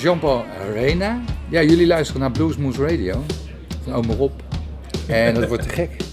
Jean-Paul Arena. Ja, jullie luisteren naar Bluesmoose Radio. Van oma Rob. En dat wordt te gek.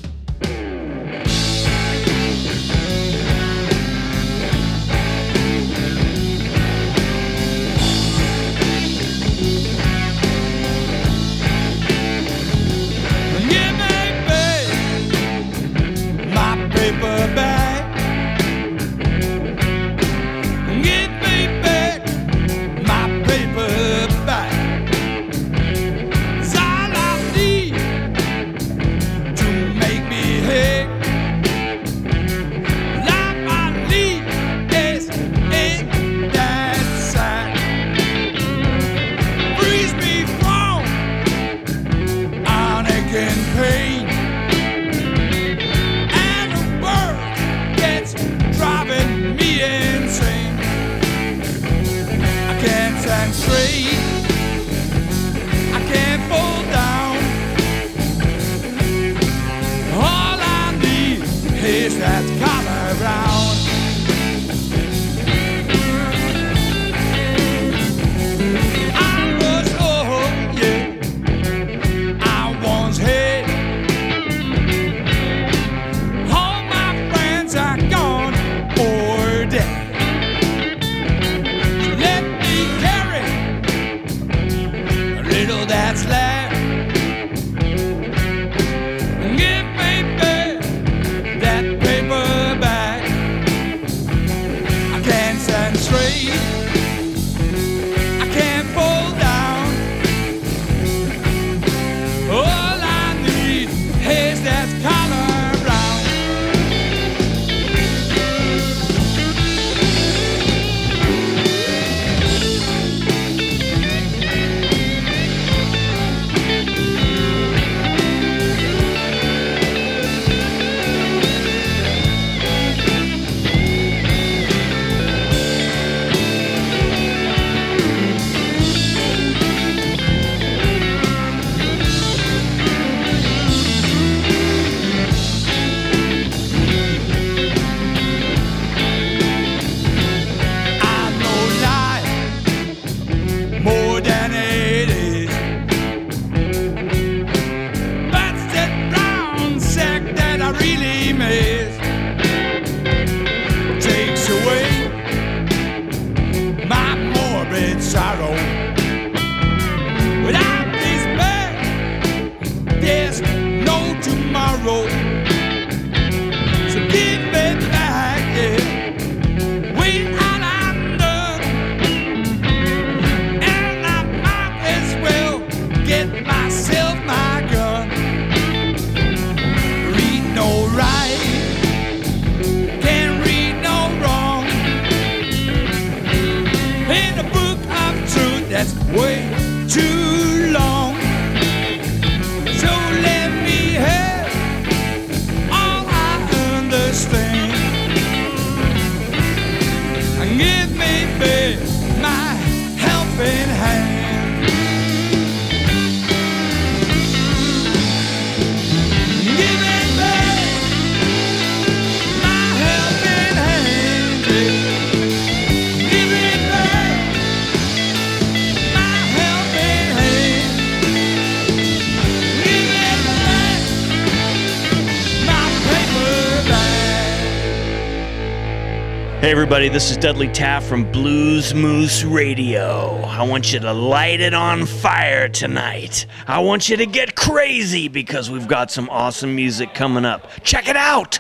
Everybody, this is Dudley Taft from Blues Moose Radio. I want you to light it on fire tonight. I want you to get crazy because we've got some awesome music coming up. Check it out!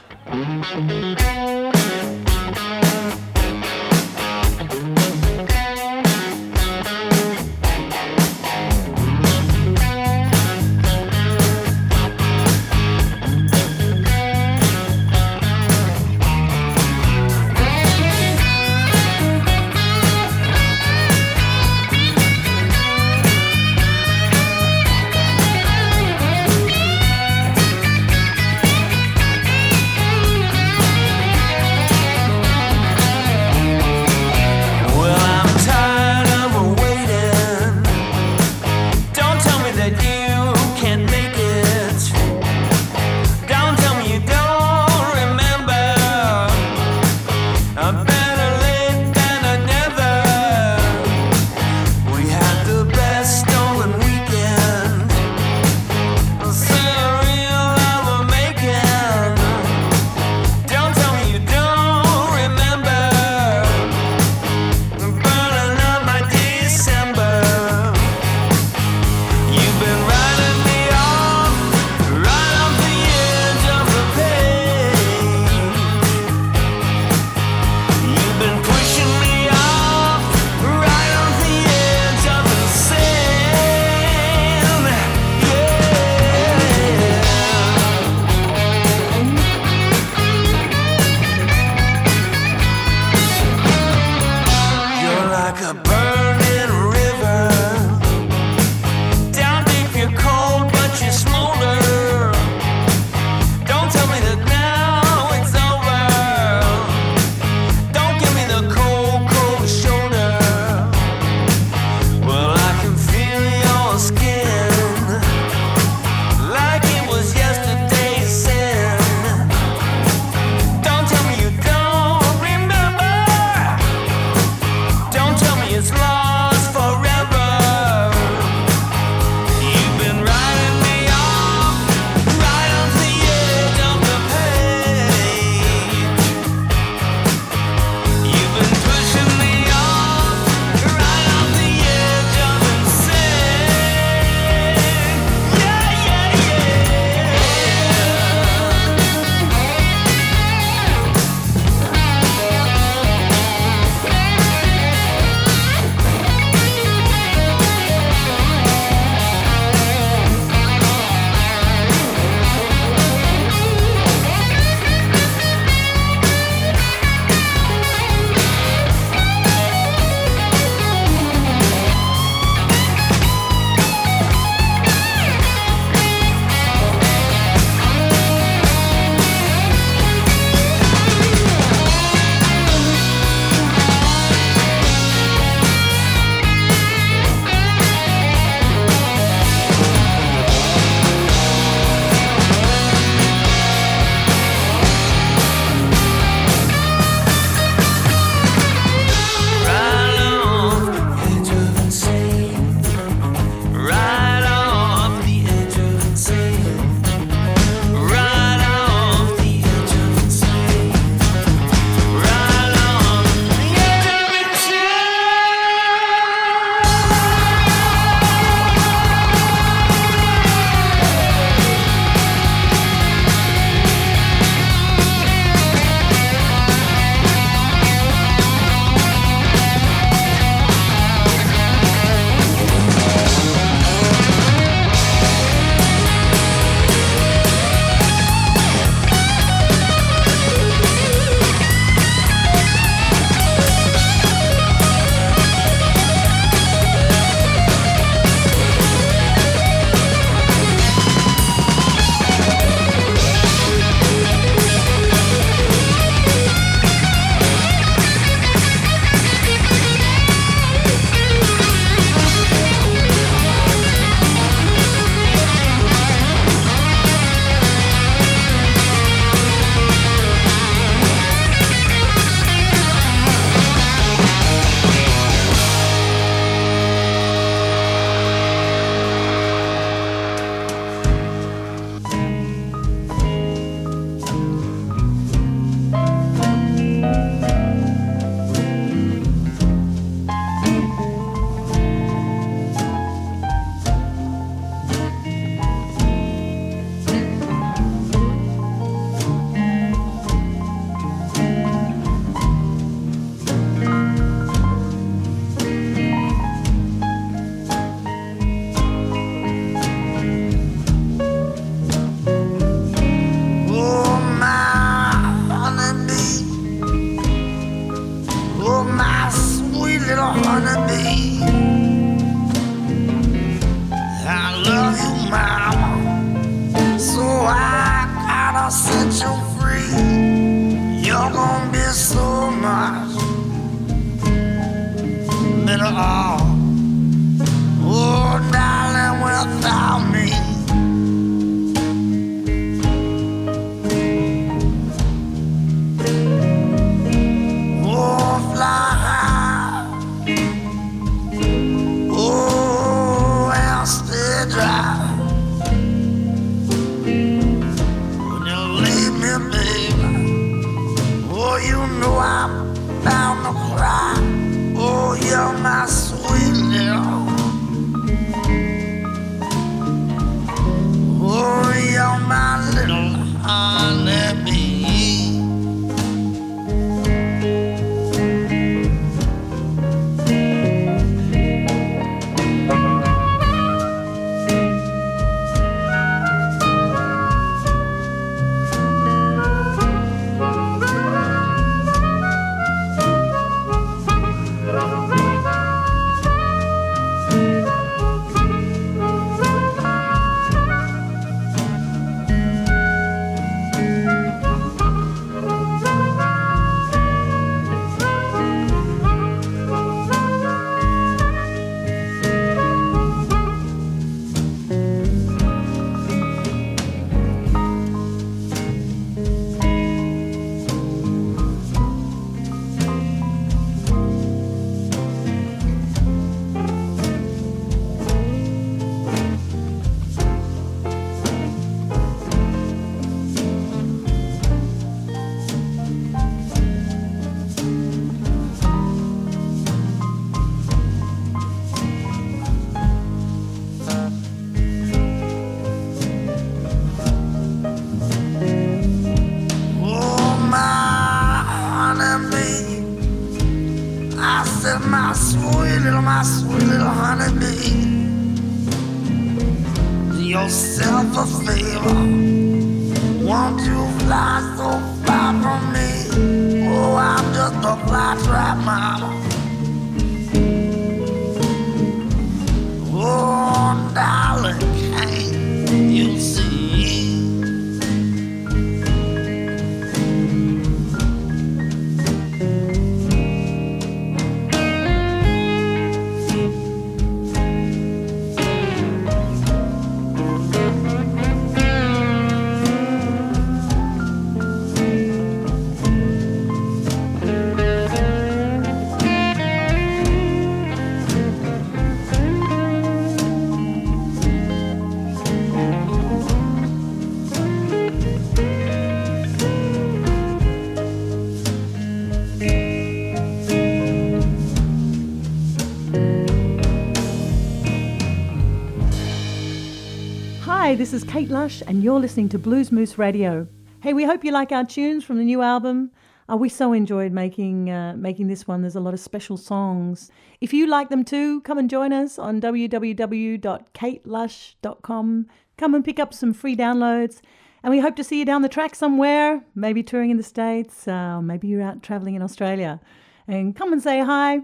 This is Kate Lush, and you're listening to Blues Moose Radio. Hey, we hope you like our tunes from the new album. Uh, we so enjoyed making uh, making this one. There's a lot of special songs. If you like them too, come and join us on www.katelush.com. Come and pick up some free downloads, and we hope to see you down the track somewhere. Maybe touring in the states. Uh, maybe you're out traveling in Australia. And come and say hi.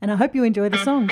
And I hope you enjoy the song.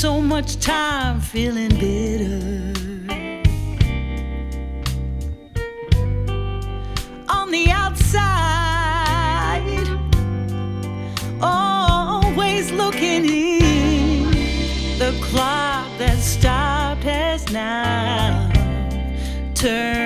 so much time feeling bitter. On the outside, always looking in. The clock that stopped has now turned.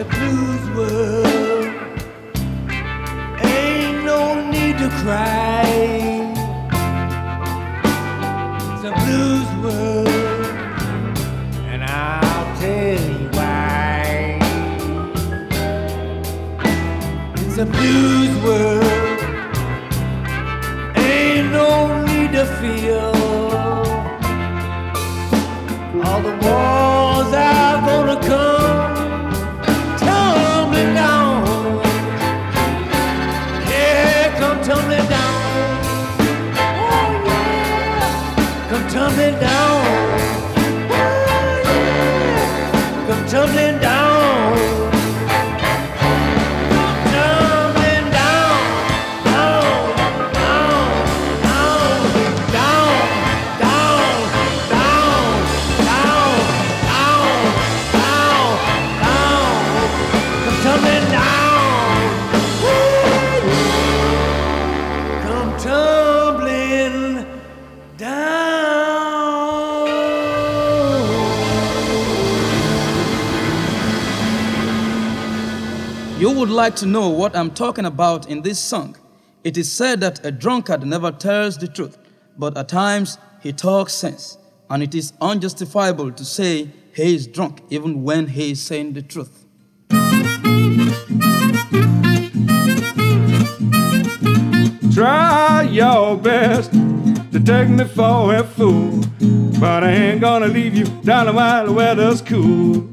A blues world. Ain't no need to cry. It's a blues world, and I'll tell you why. It's a blues world. Ain't no need to feel all the walls down. Like to know what I'm talking about in this song. It is said that a drunkard never tells the truth, but at times he talks sense. And it is unjustifiable to say he is drunk even when he is saying the truth. Try your best to take me for a fool. But I ain't gonna leave you down while the weather's cool.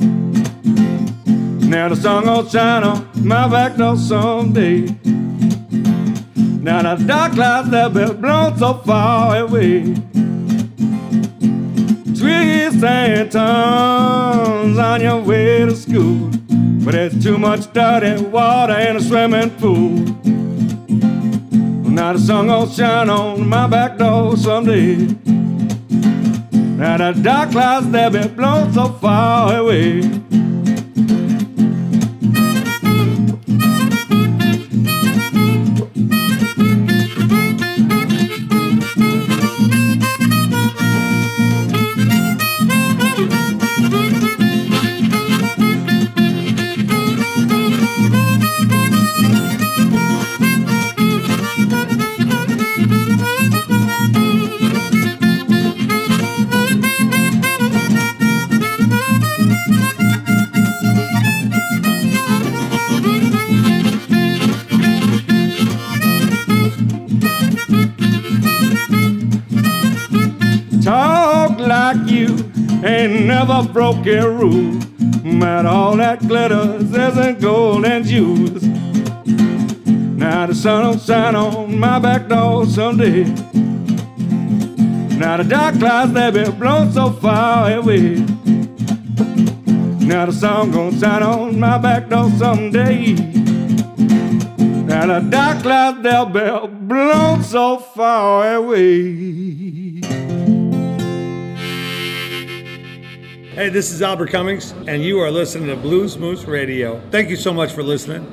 Now the sun gonna shine on my back door someday. Now the dark clouds that been blown so far away. Twists and turns on your way to school. But there's too much dirty water in a swimming pool. Now the sun gonna shine on my back door someday. Now the dark clouds that been blown so far away. Ain't never broke a rule. But all that glitters isn't gold and jewels. Now the sun will shine on my back door someday. Now the dark clouds they been blown so far away. Now the sun gonna shine on my back door someday. Now the dark clouds they'll be blown so far away. Hey, this is Albert Cummings, and you are listening to Blues Moose Radio. Thank you so much for listening.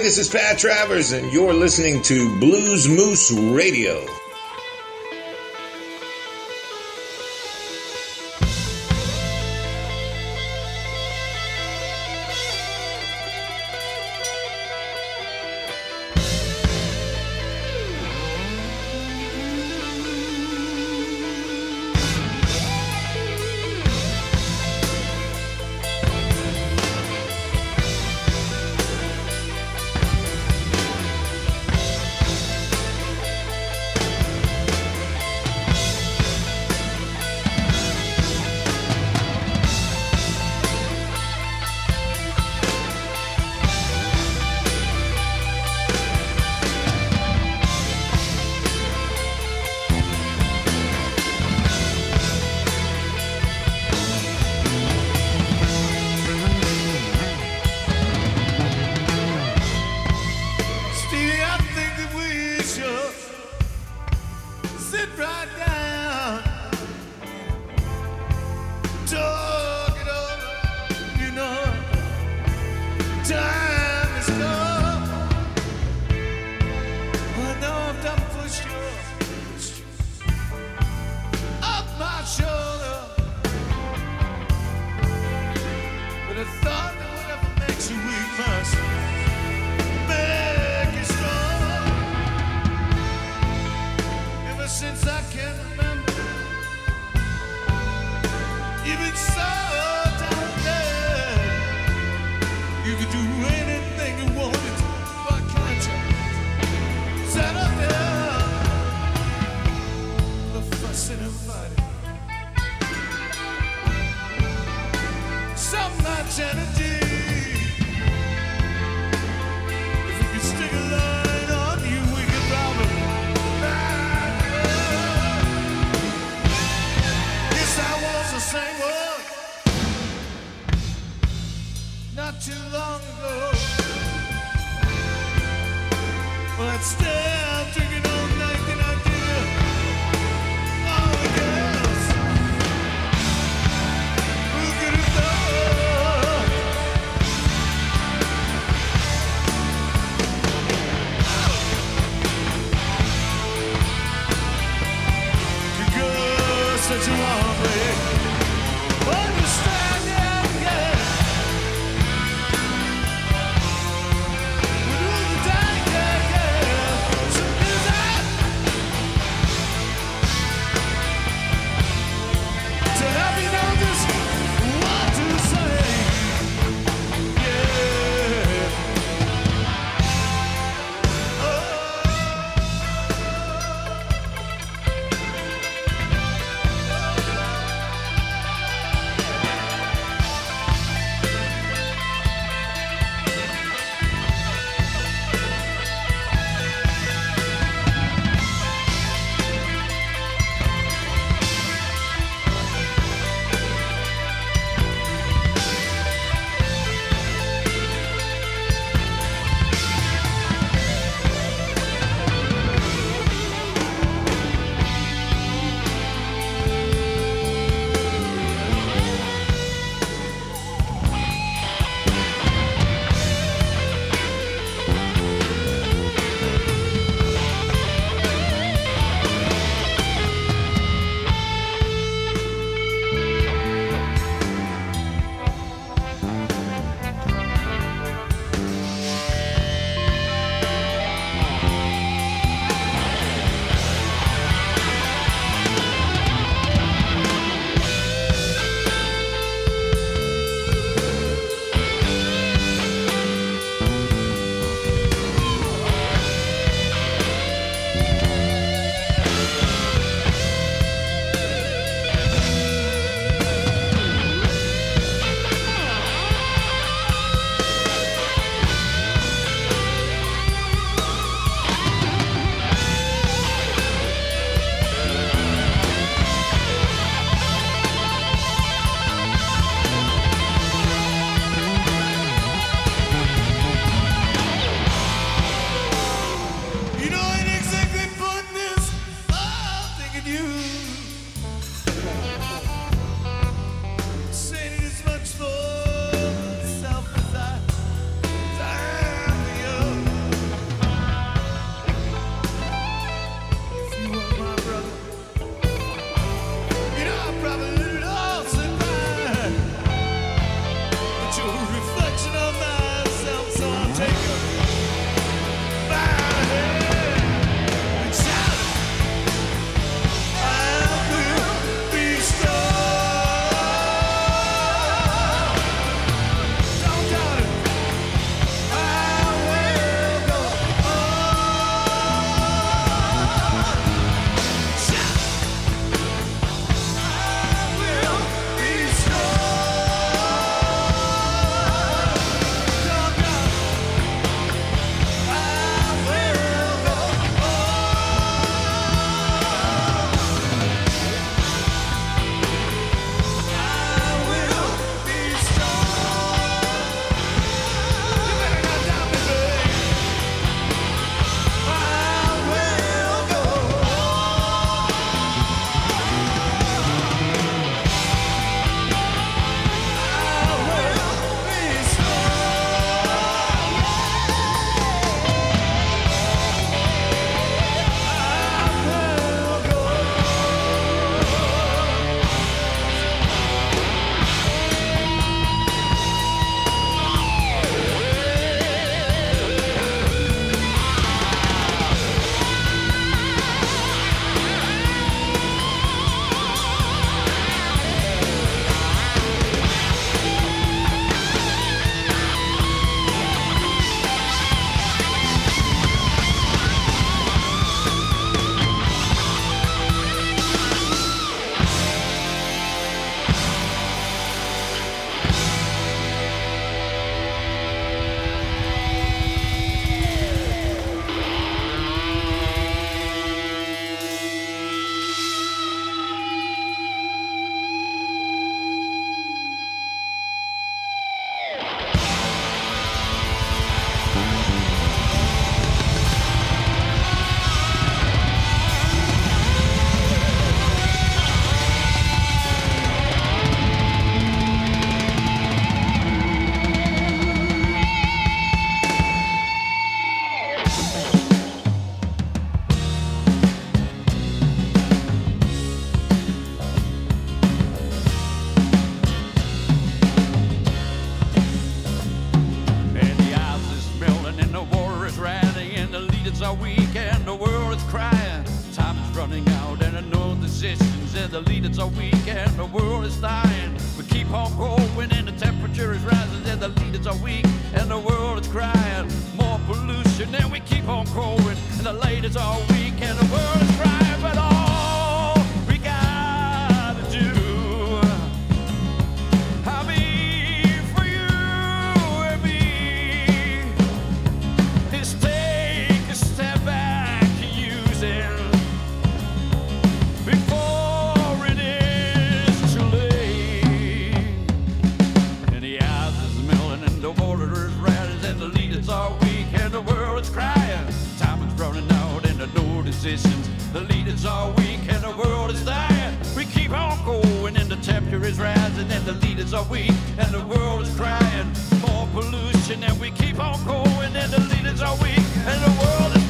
this is Pat Travers, and you're listening to Blues Moose Radio. not too long ago, but still. Leaders are weak and the world is dying. We keep on going and the temperature is rising and the leaders are weak and the world is crying. More pollution and we keep on growing and the leaders are weak and the world is crying. Decisions. The leaders are weak and the world is dying. We keep on going and the temperature is rising and the leaders are weak and the world is crying. More pollution and we keep on going and the leaders are weak and the world is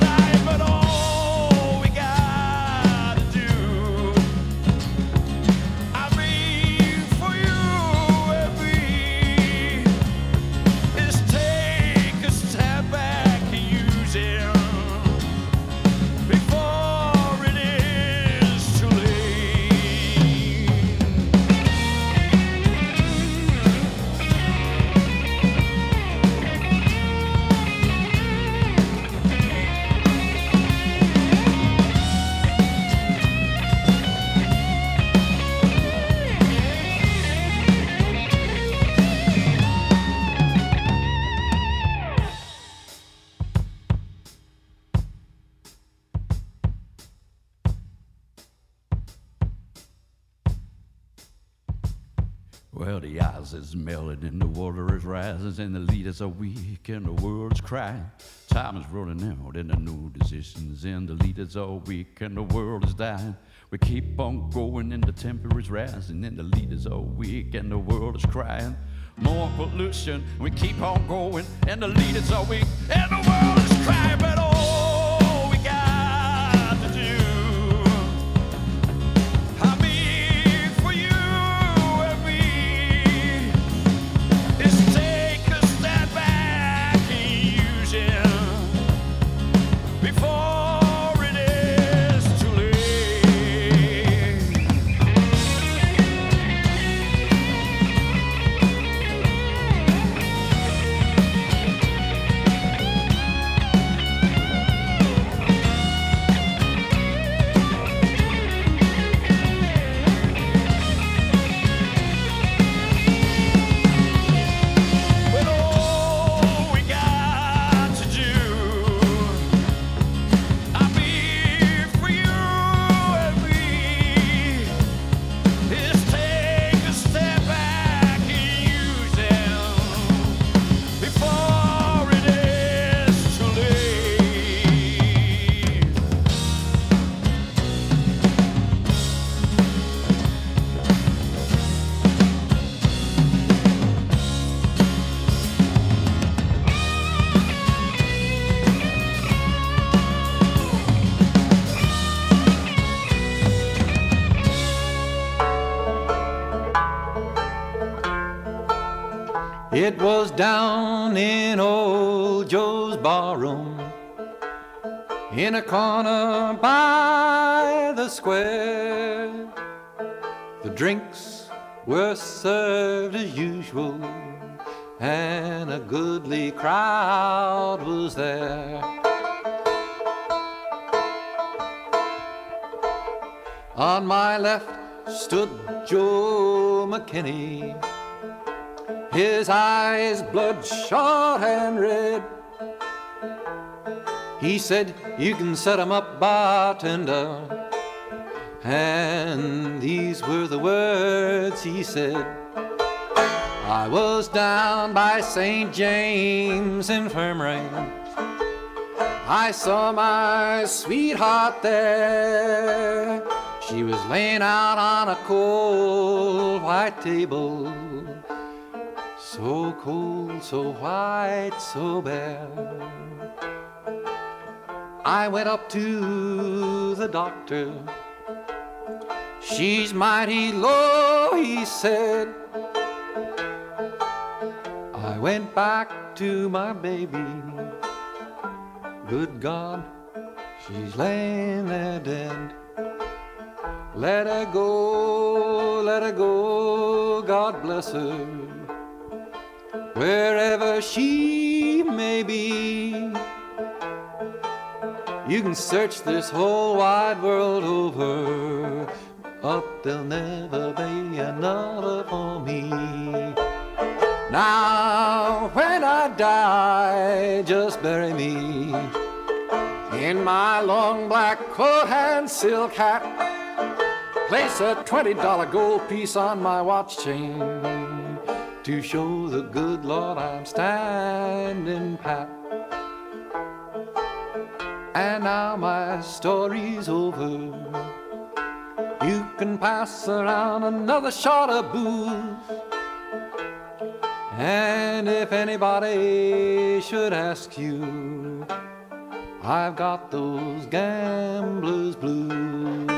The ice is melting and the water is rising and the leaders are weak and the world's crying. Time is running out and are no decisions and the leaders are weak and the world is dying. We keep on going and the temperature is rising and the leaders are weak and the world is crying. More pollution, we keep on going and the leaders are weak and the It was down in old Joe's barroom in a corner by the square. The drinks were served as usual, and a goodly crowd was there. On my left stood Joe McKinney his eyes bloodshot and red. He said, You can set 'em up, bartender. And these were the words he said. I was down by St. James Infirmary. I saw my sweetheart there. She was laying out on a cold white table so cold, so white, so bare. I went up to the doctor. She's mighty low, he said. I went back to my baby. Good God, she's laying there dead. Let her go, let her go, God bless her wherever she may be. You can search this whole wide world over, but there'll never be another for me. Now, when I die, just bury me in my long black coat and silk hat. Place a $20 gold piece on my watch chain to show the good Lord I'm standing pat. And now my story's over. You can pass around another shot of booze. And if anybody should ask you, I've got those gambler's blues.